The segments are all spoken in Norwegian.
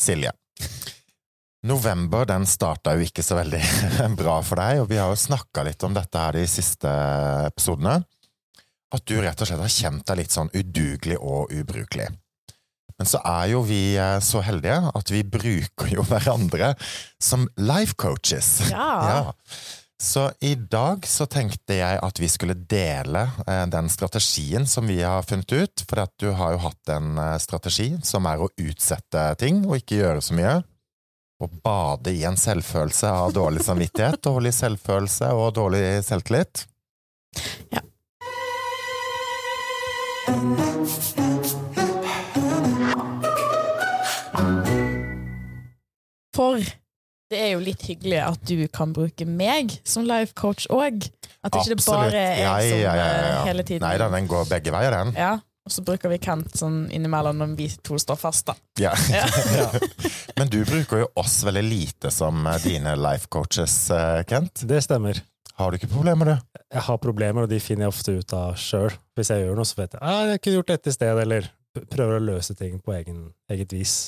Silje. November den starta jo ikke så veldig bra for deg, og vi har jo snakka litt om dette her de siste episodene. At du rett og slett har kjent deg litt sånn udugelig og ubrukelig. Men så er jo vi eh, så heldige at vi bruker jo hverandre som life coaches. Ja. Så i dag så tenkte jeg at vi skulle dele eh, den strategien som vi har funnet ut. For at du har jo hatt en eh, strategi som er å utsette ting og ikke gjøre så mye. Og bade i en selvfølelse av dårlig samvittighet, dårlig selvfølelse og dårlig selvtillit. Ja. For det er jo litt hyggelig at du kan bruke meg som life coach òg. At ikke det bare er jeg Ja, som ja, ja, ja, eh, hele tiden Nei da, den går begge veier, den. Ja, Og så bruker vi Kent sånn innimellom når vi to står fast, da. Ja. Ja. Men du bruker jo oss veldig lite som eh, dine life coaches, eh, Kent. Det stemmer. Har du ikke problemer, du? Jeg har problemer, og de finner jeg ofte ut av sjøl. Hvis jeg gjør noe, så vet jeg ah, jeg kunne gjort dette i sted, eller prøver å løse ting på egen, eget vis.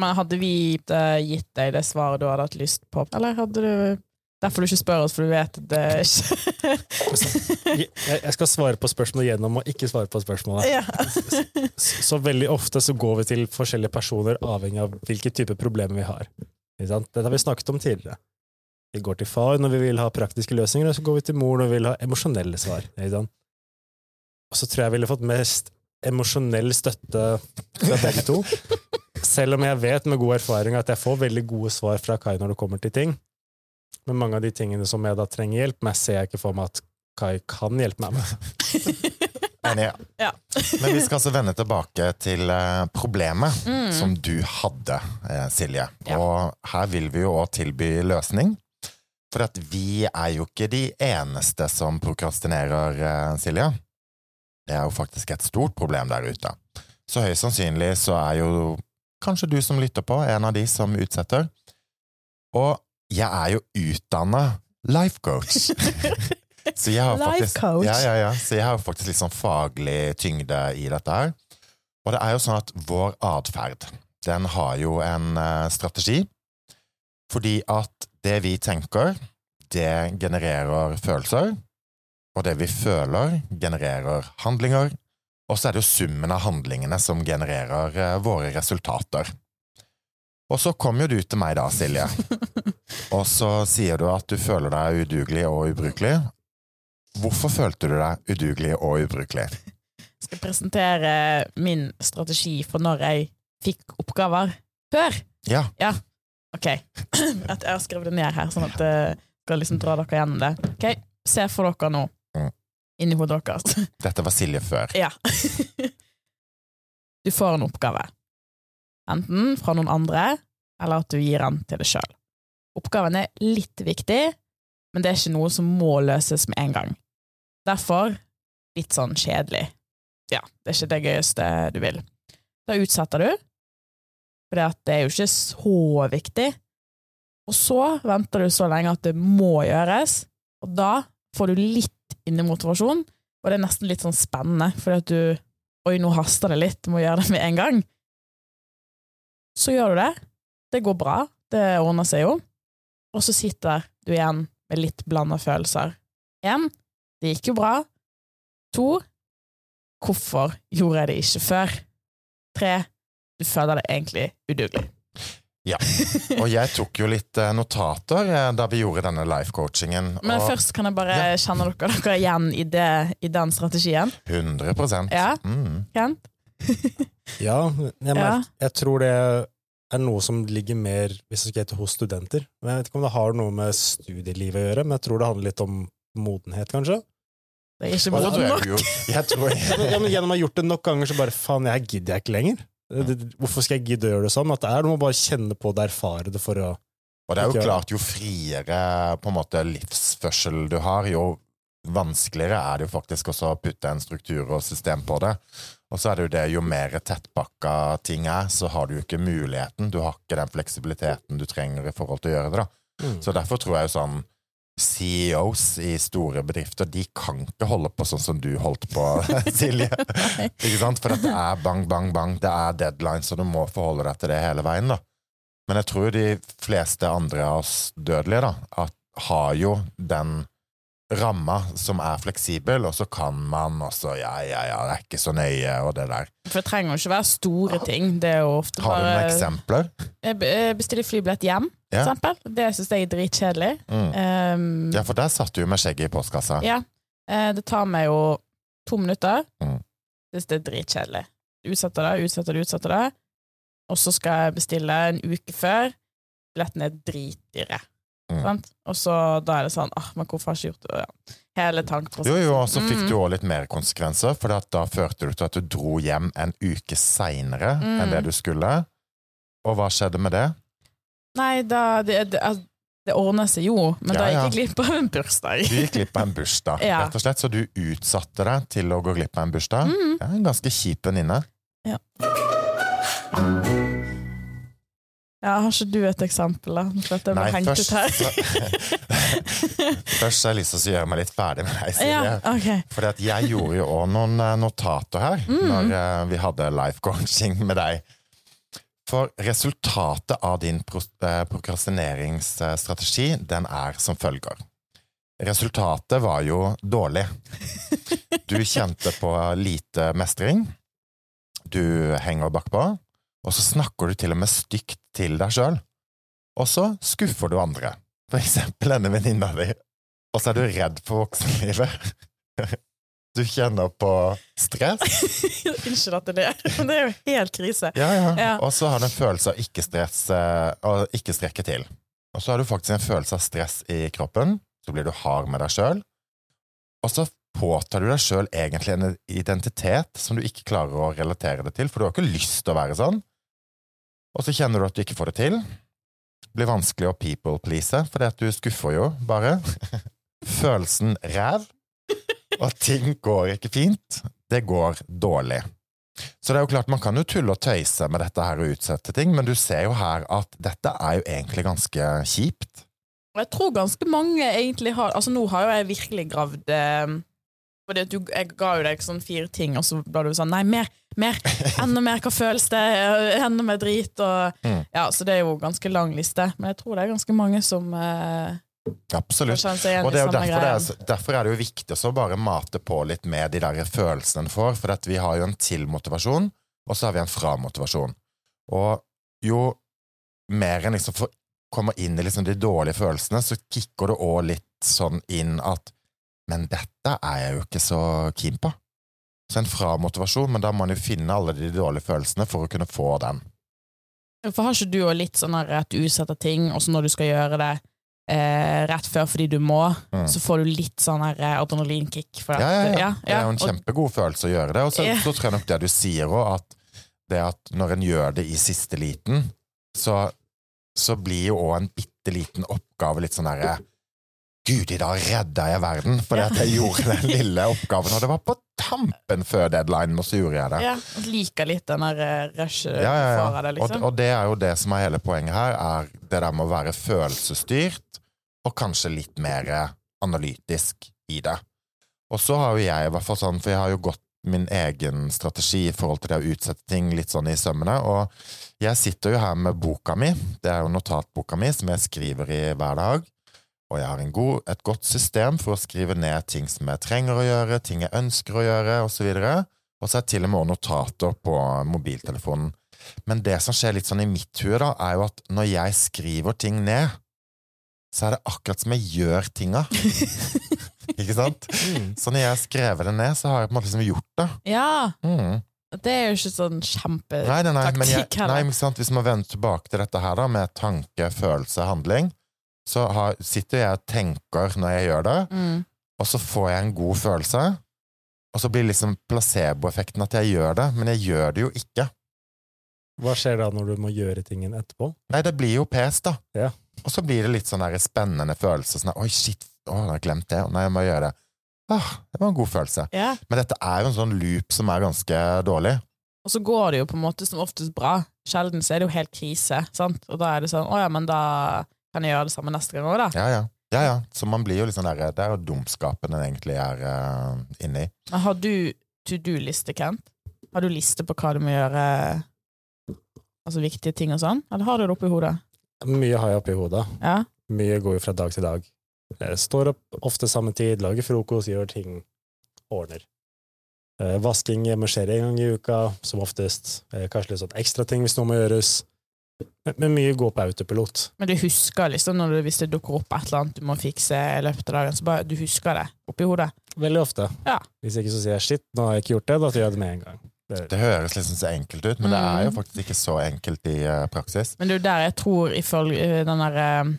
Men hadde vi eh, gitt deg det svaret du hadde hatt lyst på, eller hadde du Derfor du ikke spør oss, for du vet det ikke Jeg, skal svare på spørsmålet gjennom og ikke svare på spørsmålet. ja. Så, veldig ofte så går vi til forskjellige personer avhengig av hvilke typer problemer vi har. Dette har vi snakket om tidligere. Vi går til far når vi vil ha praktiske løsninger, og så går vi til mor når vi vil ha emosjonelle svar. Og så tror jeg jeg ville fått mest emosjonell støtte fra begge to. Selv om jeg vet med god erfaring at jeg får veldig gode svar fra Kai når det kommer til ting. Men mange av de tingene som jeg da trenger hjelp med, ser jeg ikke for meg at Kai kan hjelpe meg med. Enig. Ja. Men vi skal altså vende tilbake til eh, problemet Mm. som du hadde, eh, Silje. Ja. Og her vil vi jo òg tilby løsning. For at vi er jo ikke de eneste som prokrastinerer, eh, Silje. Det er jo faktisk et stort problem der ute. Så høyst sannsynlig så er jo kanskje du som lytter på, en av de som utsetter. Og jeg er jo utdanna life coach. Så jeg har faktisk? Ja, ja, ja. Så jeg har faktisk litt sånn faglig tyngde i dette her. Og det er jo sånn at vår atferd, den har jo en eh, strategi. Fordi at det vi tenker, det genererer følelser. Og det vi føler, genererer handlinger. Og så er det jo summen av handlingene som genererer eh, våre resultater. Og så kom jo du til meg da, Silje. Og så sier du at du føler deg udugelig og ubrukelig. Hvorfor følte du deg udugelig og ubrukelig? Jeg skal presentere min strategi for når jeg fikk oppgaver før. Ja, Ok, at jeg har skrevet det ned her, sånn at jeg skal liksom dra dere gjennom det. Ok, Se for dere nå. Inni hodet deres. dette var Silje før. Ja. Du får en oppgave. Enten fra noen andre, eller at du gir den til deg sjøl. Oppgaven er litt viktig, men det er ikke noe som må løses med en gang. Derfor litt sånn kjedelig. Ja, det er ikke det gøyeste du vil. Da utsetter du, for det er jo ikke så viktig. Og så venter du så lenge at det må gjøres, og da får du litt innemotivasjon, og det er nesten litt sånn spennende, fordi at du Oi, nå haster det litt, må gjøre det med en gang. Så gjør du det. Det går bra. Det ordner seg jo. Og så sitter du igjen med litt blanda følelser. Én, det gikk jo bra. To, hvorfor gjorde jeg det ikke før? Tre, du føler deg egentlig udugelig. Og jeg tok jo litt eh, notater eh, da vi gjorde denne life-coachingen. Men og først kan jeg bare Ja. kjenne dere, dere igjen i, det, i den strategien. 100 Ja. Mm. Kent? Ja, jeg, merker, jeg tror det er noe som ligger mer hvis det skal hete hos studenter. Men Jeg vet ikke om det har noe med studielivet å gjøre, men jeg tror det handler litt om modenhet, kanskje. Det er ikke moden tror nok. jeg Jeg tror Ja, men, ja, men Gjennom å ha gjort det nok ganger, så bare faen, jeg gidder jeg ikke lenger. Hvorfor skal jeg gidde å gjøre det sånn? At det er noe å bare kjenne på det, erfare det for å Og det er jo klart, jo friere på en måte livsførsel du har, jo vanskeligere er det jo faktisk også å putte en struktur og system på det. Og så er det jo det, jo mer tettpakka ting er, så har du jo ikke muligheten. Du har ikke den fleksibiliteten du trenger i forhold til å gjøre det, da. Mm. Så derfor tror jeg jo sånn CEOs i store bedrifter, de kan ikke holde på sånn som du holdt på, Silje. Ikke sant? For det er bang, bang, bang. Det er deadlines, og du må forholde deg til det hele veien, da. Men jeg tror de fleste andre av oss dødelige da, at, har jo den ramma som er fleksibel, og så kan man også Ja, ja, ja, det er ikke så nøye, og det der. For det trenger jo ikke være store ting. Det er jo ofte Har du noen eksempler? Jeg bestiller flybillett hjem, Ja. Det syns jeg er dritkjedelig. Mm. Um, Ja, for der satt du med skjegget i postkassa. Ja. Eh, Det tar meg jo to minutter. Mm. Syns det er dritkjedelig. Utsetter det, utsetter det, utsetter det. Og så skal jeg bestille en uke før. Billettene er dritdyre. Mm. Og så da er det sånn ah, Men hvorfor har jeg ikke gjort det? Ja. Hele tankeprosessen. Jo, jo, og så fikk Mm. du òg litt mer konsekvenser, for da førte du til at du dro hjem en uke seinere Mm. enn det du skulle. Og hva skjedde med det? Nei, da Det, det, det ordner seg jo, men Ja, da gikk ja. jeg glipp av en bursdag. Du gikk glipp av en bursdag, Ja. rett og slett, så du utsatte deg til å gå glipp av en bursdag. Mm. Det er en ganske kjip venninne. Ja, har ikke du et eksempel, da? For at jeg ble Nei, hengt først ut her. så, Først har jeg lyst til å gjøre meg litt ferdig med deg, Silje. ja, okay. For jeg gjorde jo òg noen eh, notater her Mm. når eh, vi hadde life coaching med deg. For resultatet av din eh, prokrastineringsstrategi, den er som følger. Resultatet var jo dårlig. Du kjente på lite mestring. Du henger bakpå. Og så snakker du til og med stygt til deg sjøl. Og så skuffer du andre. For eksempel denne venninna di. Og så er du redd for voksenlivet. Du kjenner på stress. Unnskyld at det er det. Men det er jo helt krise. Ja, ja. Ja. Og så har du en følelse av ikke stress og ikke strekke til. Og så har du faktisk en følelse av stress i kroppen. Så blir du hard med deg sjøl. Og så påtar du deg sjøl egentlig en identitet som du ikke klarer å relatere det til, for du har ikke lyst til å være sånn. Og så kjenner du at du ikke får det til. Det blir vanskelig å people-please, for du skuffer jo bare. Følelsen ræv, og ting går ikke fint. Det går dårlig. Så det er jo klart, man kan jo tulle og tøyse med dette her og utsette ting, men du ser jo her at dette er jo egentlig ganske kjipt. Jeg tror ganske mange egentlig har Altså, nå har jo jeg virkelig gravd eh, Fordi du, Jeg ga jo deg sånn fire ting, og så ble du sånn Nei, mer! Mer! Enda mer! Hva føles det? Enda mer drit! Og, Mm. ja, så det er jo ganske lang liste. Men jeg tror det er ganske mange som eh, Absolutt. Og det er jo derfor, det er, derfor er det jo viktig å bare mate på litt med de der følelsene en får, for at vi har jo en til-motivasjon, og så har vi en fra-motivasjon. Og jo mer en liksom får, kommer inn i liksom de dårlige følelsene, så kicker det òg litt sånn inn at Men dette er jeg jo ikke så keen på. Så en fra-motivasjon, men da må man jo finne alle de dårlige følelsene for å kunne få den. For har ikke du jo litt sånn at du utsetter ting, og så når du skal gjøre det eh, rett før fordi du må, Mm. så får du litt sånn her eh, adrenalinkick. Ja, ja, ja. Det er jo en kjempegod følelse å gjøre det. Og så, så tror jeg nok det du sier òg, at det at når en gjør det i siste liten, så, så blir jo òg en bitte liten oppgave litt sånn derre Gud, i dag redda jeg verden fordi at jeg gjorde den lille oppgaven, og det var på tampen før deadline, og så gjorde jeg det. Ja, like liker litt den der eh, rushet Ja, ja, ja. det, Og, liksom. og det er jo det som er hele poenget her, er det der med å være følelsesstyrt, og kanskje litt mer analytisk i det. Og så har jo jeg i hvert fall sånn, for jeg har jo gått min egen strategi i forhold til det å utsette ting litt sånn i sømmene, og jeg sitter jo her med boka mi, det er jo notatboka mi som jeg skriver i hver dag, og jeg har en god, et godt system for å skrive ned ting som jeg trenger å gjøre, ting jeg ønsker å gjøre, videre. Og så er til og med notater på mobiltelefonen. Men det som skjer litt sånn i mitt hue, da, er jo at når jeg skriver ting ned, så er det akkurat som jeg gjør tinga. Ikke sant? Mm. Så når jeg har skrevet det ned, så har jeg på en måte liksom gjort det. Ja, Mm. det er jo ikke sånn kjempetaktikk Nei, nei, nei, men jeg, nei, heller. Hvis man vender tilbake til dette her da, med tanke, følelse, handling, så har, sitter jeg og tenker når jeg gjør det, Mm. og så får jeg en god følelse, og så blir liksom placeboeffekten at jeg gjør det, men jeg gjør det jo ikke. Hva skjer da når du må gjøre tingen etterpå? Nei, det blir jo pes, da. Ja. Og så blir det litt sånn der spennende følelse. Sånn, Oi, shit, å, jeg har glemt det. Nei, jeg må gjøre det. Ah, det var en god følelse. Ja. Men dette er jo en sånn loop som er ganske dårlig. Og så går det jo på en måte som oftest bra. Sjelden så er det jo helt krise, sant? Og da er det sånn å ja, men da kan jeg gjøre det samme neste gang òg, da. Ja, ja. ja, ja. Så man blir jo litt sånn der, Det er jo dumskapen en egentlig er uh, inni. Men har du to do-liste, Kent? Har du liste på hva du må gjøre Altså viktige ting og sånn? Eller har du det oppi hodet? Mye har jeg oppi hodet. Ja. Mye går jo fra dag til dag. Jeg står opp ofte samme tid, lager frokost, gjør ting, ordner. Eh, vasking hjemme skjer en gang i uka, som oftest. Eh, kanskje litt sånn ekstra ting hvis noe må gjøres. Men, men mye går på autopilot. Men du husker liksom når du, hvis det dukker opp et eller annet du må fikse i løpet av dagen, så bare du husker det oppi hodet? Veldig ofte. Ja. Hvis ikke så sier jeg 'shit, nå har jeg ikke gjort det', da gjør jeg det med en gang. Det, Det høres liksom så enkelt ut, men det er jo Mm. faktisk ikke så enkelt i uh, praksis. Men det er jo der jeg tror, ifølge eh, den der uh,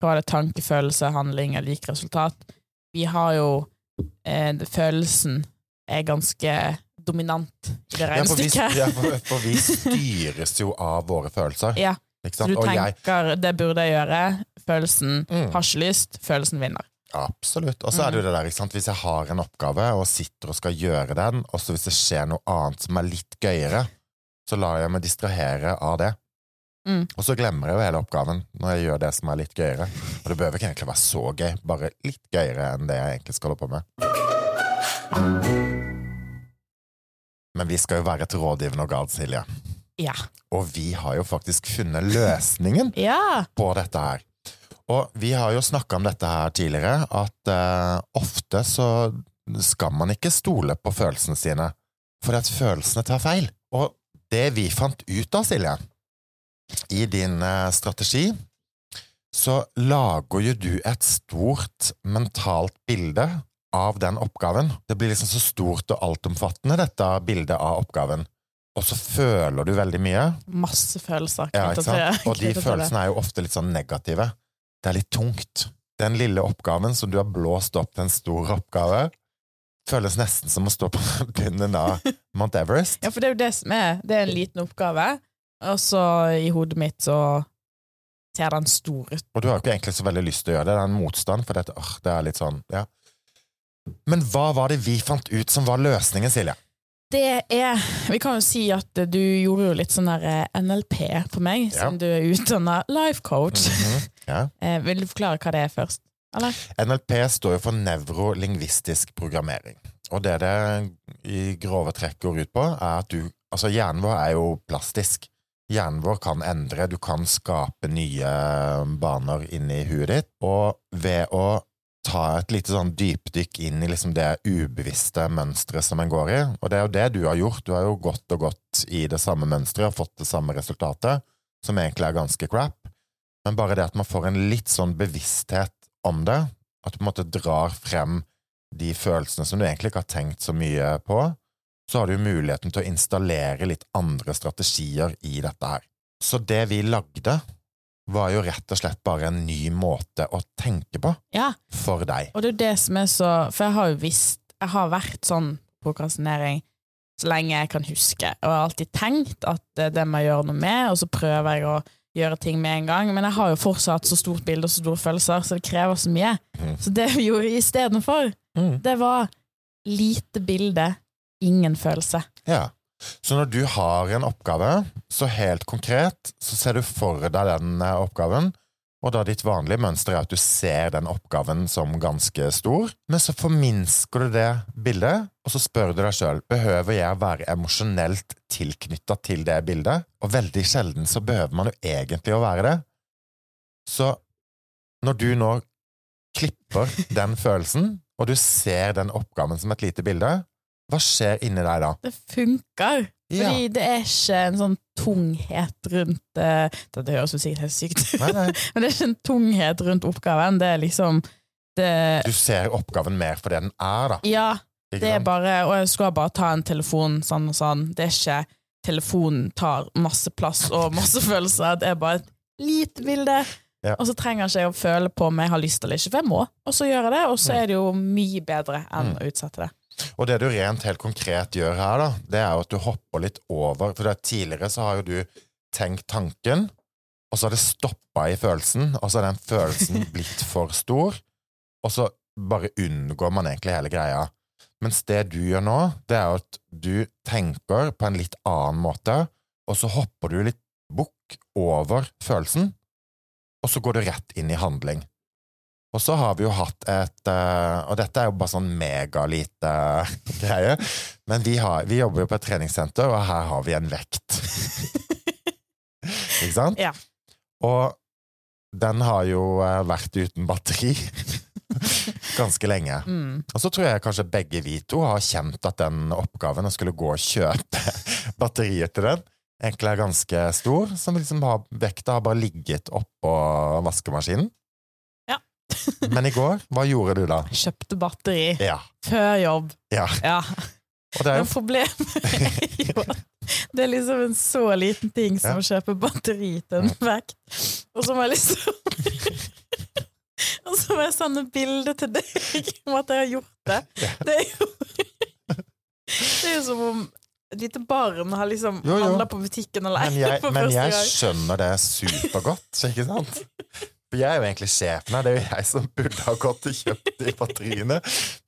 Hva er det? Tankefølelse, handling eller lik resultat. Vi har jo eh, Følelsen er ganske dominant i det Ja, for vi, regnestykket. ja, for, for vi styres jo av våre følelser. Ja, Så du Og jeg tenker 'det burde jeg gjøre', følelsen Mm. har ikke lyst, følelsen vinner. Absolutt. Og så er det jo det der, ikke sant? hvis jeg har en oppgave og sitter og skal gjøre den, og så hvis det skjer noe annet som er litt gøyere, så lar jeg meg distrahere av det. Mm. Og så glemmer jeg jo hele oppgaven når jeg gjør det som er litt gøyere. Og det behøver ikke egentlig være så gøy, bare litt gøyere enn det jeg egentlig skal holde på med. Men vi skal jo være et rådgivende organ, Silje. Ja. Og vi har jo faktisk funnet løsningen Ja! på dette her. Og vi har jo snakka om dette her tidligere, at uh, ofte så skal man ikke stole på følelsene sine, for at følelsene tar feil. Og det vi fant ut av, Silje, i din uh, strategi, så lager jo du et stort mentalt bilde av den oppgaven. Det blir liksom så stort og altomfattende, dette bildet av oppgaven. Og så føler du veldig mye. Masse følelser Ja, ikke sant? Og de følelsene er jo ofte litt sånn negative. Det er litt tungt. Den lille oppgaven som du har blåst opp til en stor oppgave, føles nesten som å stå på bunnen av Mount Everest. Ja, for det er jo det som er. Det er en liten oppgave, og så i hodet mitt så ser den stor ut. Og du har jo ikke egentlig så veldig lyst til å gjøre det. Det er en motstand, for dette, det er litt sånn, ja. Men hva var det vi fant ut som var løsningen, Silje? Det er Vi kan jo si at du gjorde jo litt sånn der eh, NLP på meg, Ja. siden du er utdanna life coach. Mhm, ja. Eh, Vil du forklare hva det er først? Eller? NLP står jo for nevrolingvistisk programmering. Og det det i grove trekk går ut på, er at du Altså, hjernen vår er jo plastisk. Hjernen vår kan endre, du kan skape nye baner inni huet ditt, og ved å ta et lite sånn dypdykk inn i liksom det ubevisste mønsteret som en går i, og det er jo det du har gjort, du har jo gått og gått i det samme mønsteret og fått det samme resultatet, som egentlig er ganske crap, men bare det at man får en litt sånn bevissthet om det, at du på en måte drar frem de følelsene som du egentlig ikke har tenkt så mye på, så har du jo muligheten til å installere litt andre strategier i dette her. Så det vi lagde, var jo rett og slett bare en ny måte å tenke på Ja, for deg. og det er jo det som er så For jeg har jo visst Jeg har vært sånn prokrastinering så lenge jeg kan huske, og jeg har alltid tenkt at det, må jeg gjøre noe med, og så prøver jeg å gjøre ting med en gang, men jeg har jo fortsatt så stort bilde og så store følelser, så det krever så mye. Mm. Så det vi gjorde istedenfor, Mm. det var lite bilde, ingen følelse. Ja. Så når du har en oppgave, så helt konkret, så ser du for deg den eh, oppgaven, og da ditt vanlige mønster er at du ser den oppgaven som ganske stor, men så forminsker du det bildet, og så spør du deg sjøl behøver jeg være emosjonelt tilknytta til det bildet, og veldig sjelden så behøver man jo egentlig å være det. Så når du nå klipper den følelsen, og du ser den oppgaven som et lite bilde, hva skjer inni deg da? Det funker. Ja. Fordi det er ikke en sånn tunghet rundt Det, det høres jo sikkert helt sykt ut, men det er ikke en tunghet rundt oppgaven. Det er liksom det, Du ser oppgaven mer for det den er, da. Ja, Ikke det er sant? bare Og jeg skal bare ta en telefon sånn og sånn. Det er ikke Telefonen tar masse plass og masse følelser. Det er bare et lite bilde. Ja. Og så trenger ikke jeg å føle på om jeg har lyst eller ikke, for jeg må. Og så gjør jeg det, og så er det jo mye bedre enn Mm. å utsette det. Og det du rent helt konkret gjør her, da, det er jo at du hopper litt over For er tidligere så har jo du tenkt tanken, og så har det stoppa i følelsen, og så har den følelsen blitt for stor, og så bare unngår man egentlig hele greia. Mens det du gjør nå, det er jo at du tenker på en litt annen måte, og så hopper du litt bukk over følelsen, og så går du rett inn i handling. Og så har vi jo hatt et eh, Og dette er jo bare sånn megalite greie, men vi, har, vi jobber jo på et treningssenter, og her har vi en vekt. Ikke sant? Ja. Og den har jo eh, vært uten batteri ganske lenge. Mm. Og så tror jeg kanskje begge vi to har kjent at den oppgaven å skulle gå og kjøpe batterier til den, egentlig er ganske stor. Som liksom har, vekta har bare ligget oppå vaskemaskinen. Men i går, hva gjorde du da? Kjøpte batteri Ja. før jobb. ja. Ja. Og det er Men problemet er jo at det er liksom en så liten ting som å kjøpe batteri til en vekt. Og så må jeg liksom Og så må jeg sende bilde til deg om at jeg har gjort det. Det er jo Det er jo som om et lite barn har liksom Jo, jo. handla på butikken alene Men eier jeg, for men jeg skjønner det supergodt, ikke sant? For jeg er jo egentlig sjefen her, det er jo jeg som burde ha gått og kjøpt de batteriene.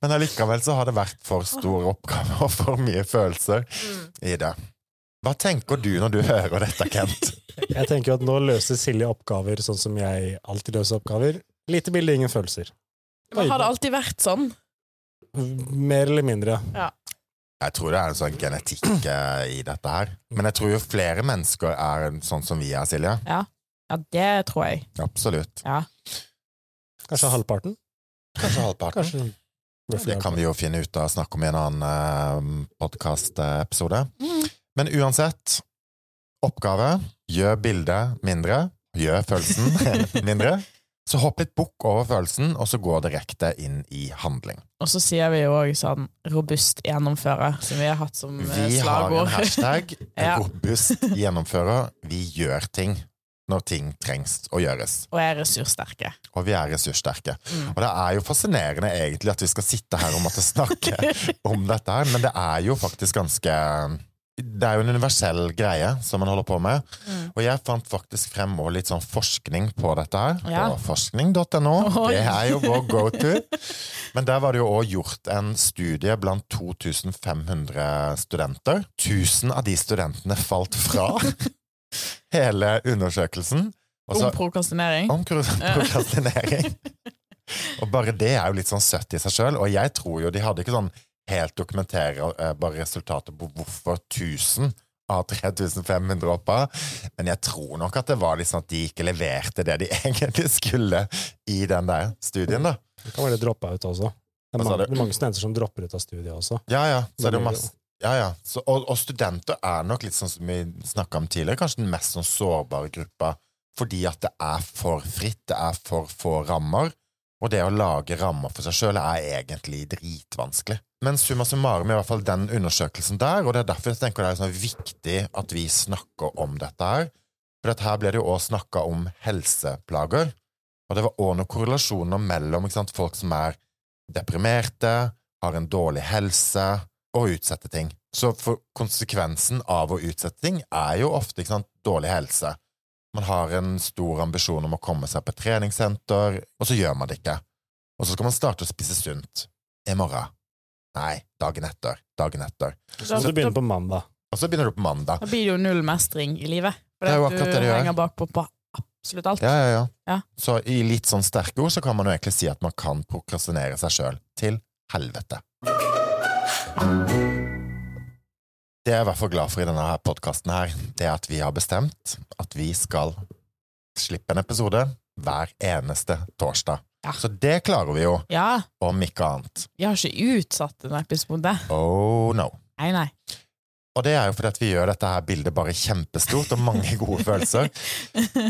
Men allikevel så har det vært for stor oppgave og for mye følelser Mm. i det. Hva tenker du når du hører dette, Kent? Jeg tenker jo at nå løser Silje oppgaver sånn som jeg alltid løser oppgaver. Lite bilde, ingen følelser. Men har det alltid vært sånn? Mer eller mindre. Ja. Jeg tror det er en sånn genetikk eh, i dette her. Men jeg tror jo flere mennesker er sånn som vi er, Silje. Ja, det tror jeg. Absolutt. Ja. Kanskje halvparten? Kanskje halvparten. Kanskje Det kan vi jo finne ut av å snakke om i en annen uh, podkastepisode. Mm. Men uansett, oppgave gjør bildet mindre, gjør følelsen mindre. Så hopp litt bukk over følelsen, og så gå direkte inn i handling. Og så sier vi jo òg sånn 'robust gjennomfører', som vi har hatt som eh, Vi har en hashtag Ja. 'robust gjennomfører'. Vi gjør ting når ting trengs å gjøres. Og er ressurssterke. Og vi er ressurssterke. Mm. Og det er jo fascinerende egentlig at vi skal sitte her og måtte snakke om dette her, men det er jo faktisk ganske Det er jo en universell greie som man holder på med. Mm. Og jeg fant faktisk frem også litt sånn forskning på dette her. Ja. På forskning.no. Det er jo vår go-to. Men der var det jo òg gjort en studie blant 2500 studenter. 1000 av de studentene falt fra hele undersøkelsen. Også, Om prokrastinering. om prokrastinering. og bare det er jo litt sånn søtt i seg sjøl. Og jeg tror jo de hadde ikke sånn helt dokumenterbare resultater på hvorfor 1000 av 3500 hoppa, men jeg tror nok at det var liksom at de ikke leverte det de egentlig skulle i den der studien, da. Det kan være det droppa ut også. Det er, mange, det er mange studenter som dropper ut av studiet også. Ja, ja. Så er det jo masse ja, ja. Så, og, og studenter er nok litt sånn som vi snakka om tidligere, kanskje den mest sånn sårbare gruppa, fordi at det er for fritt, det er for få rammer, og det å lage rammer for seg sjøl er egentlig dritvanskelig. Men summa summarum i hvert fall den undersøkelsen der, og det er derfor jeg tenker det er sånn viktig at vi snakker om dette her, for at her ble det jo også snakka om helseplager, og det var òg noen korrelasjoner mellom sant, folk som er deprimerte, har en dårlig helse, og utsette ting. Så for konsekvensen av å utsette ting er jo ofte ikke sant, dårlig helse. Man har en stor ambisjon om å komme seg på treningssenter, og så gjør man det ikke. Og så skal man starte å spise sunt. I morgen. Nei, dagen etter. Dagen etter. Så du begynner på mandag. Og så begynner du på mandag. Da blir det jo null mestring i livet. For Det er jo akkurat det det gjør. henger bakpå på absolutt alt. Ja, ja, ja. Ja. Så i litt sånn sterke ord så kan man jo egentlig si at man kan prokrastinere seg sjøl til helvete. Det jeg er i hvert fall glad for i denne podkasten det er at vi har bestemt at vi skal slippe en episode hver eneste torsdag. Ja. Så det klarer vi jo, Ja, om ikke annet. vi har ikke utsatt en episode. Oh no. Nei, nei. Og det er jo fordi at vi gjør dette her bildet bare kjempestort og mange gode følelser.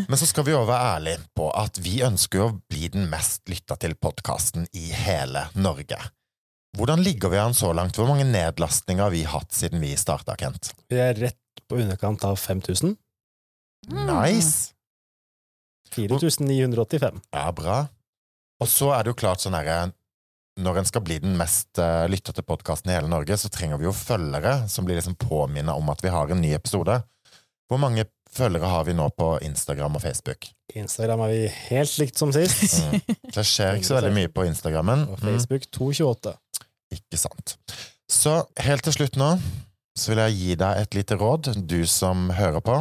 Men så skal vi òg være ærlige på at vi ønsker å bli den mest lytta til podkasten i hele Norge. Hvordan ligger vi an så langt? Hvor mange nedlastninger har vi hatt siden vi starta, Kent? Vi er rett på underkant av 5000. Mm. Nice! 4985. Ja, bra. Og så er det jo klart sånn herre Når en skal bli den mest uh, lyttete podkasten i hele Norge, så trenger vi jo følgere som blir liksom påminna om at vi har en ny episode. Hvor mange følgere har vi nå på Instagram og Facebook? Instagram er vi helt likt som sist. Mm. Det skjer ikke så veldig mye på Instagrammen. Og Mm. Facebook 228. Ikke sant. Så helt til slutt nå så vil jeg gi deg et lite råd, du som hører på.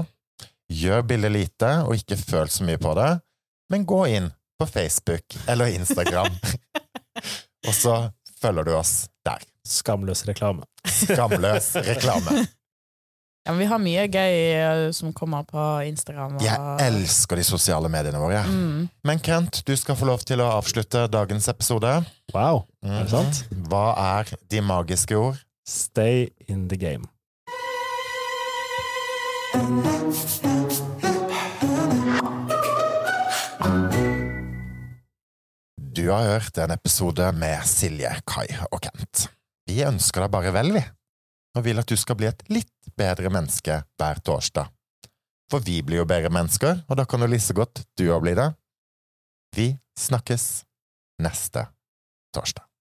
Gjør bildet lite, og ikke føl så mye på det, men gå inn på Facebook eller Instagram, og så følger du oss der. Skamløs reklame. Skamløs reklame. Ja, men vi har mye gøy eh, som kommer på Instagram. Og... Jeg elsker de sosiale mediene våre. Mm. Men Kent, du skal få lov til å avslutte dagens episode. Wow, er det sant? Mhm. Hva er de magiske ord? Stay in the game. Du har hørt en episode med Silje, Kai og Kent. Vi ønsker deg bare vel, vi, og vil at du skal bli et litt bedre menneske hver torsdag. For vi blir jo bedre mennesker, og da kan du like godt du òg bli det. Vi snakkes neste torsdag.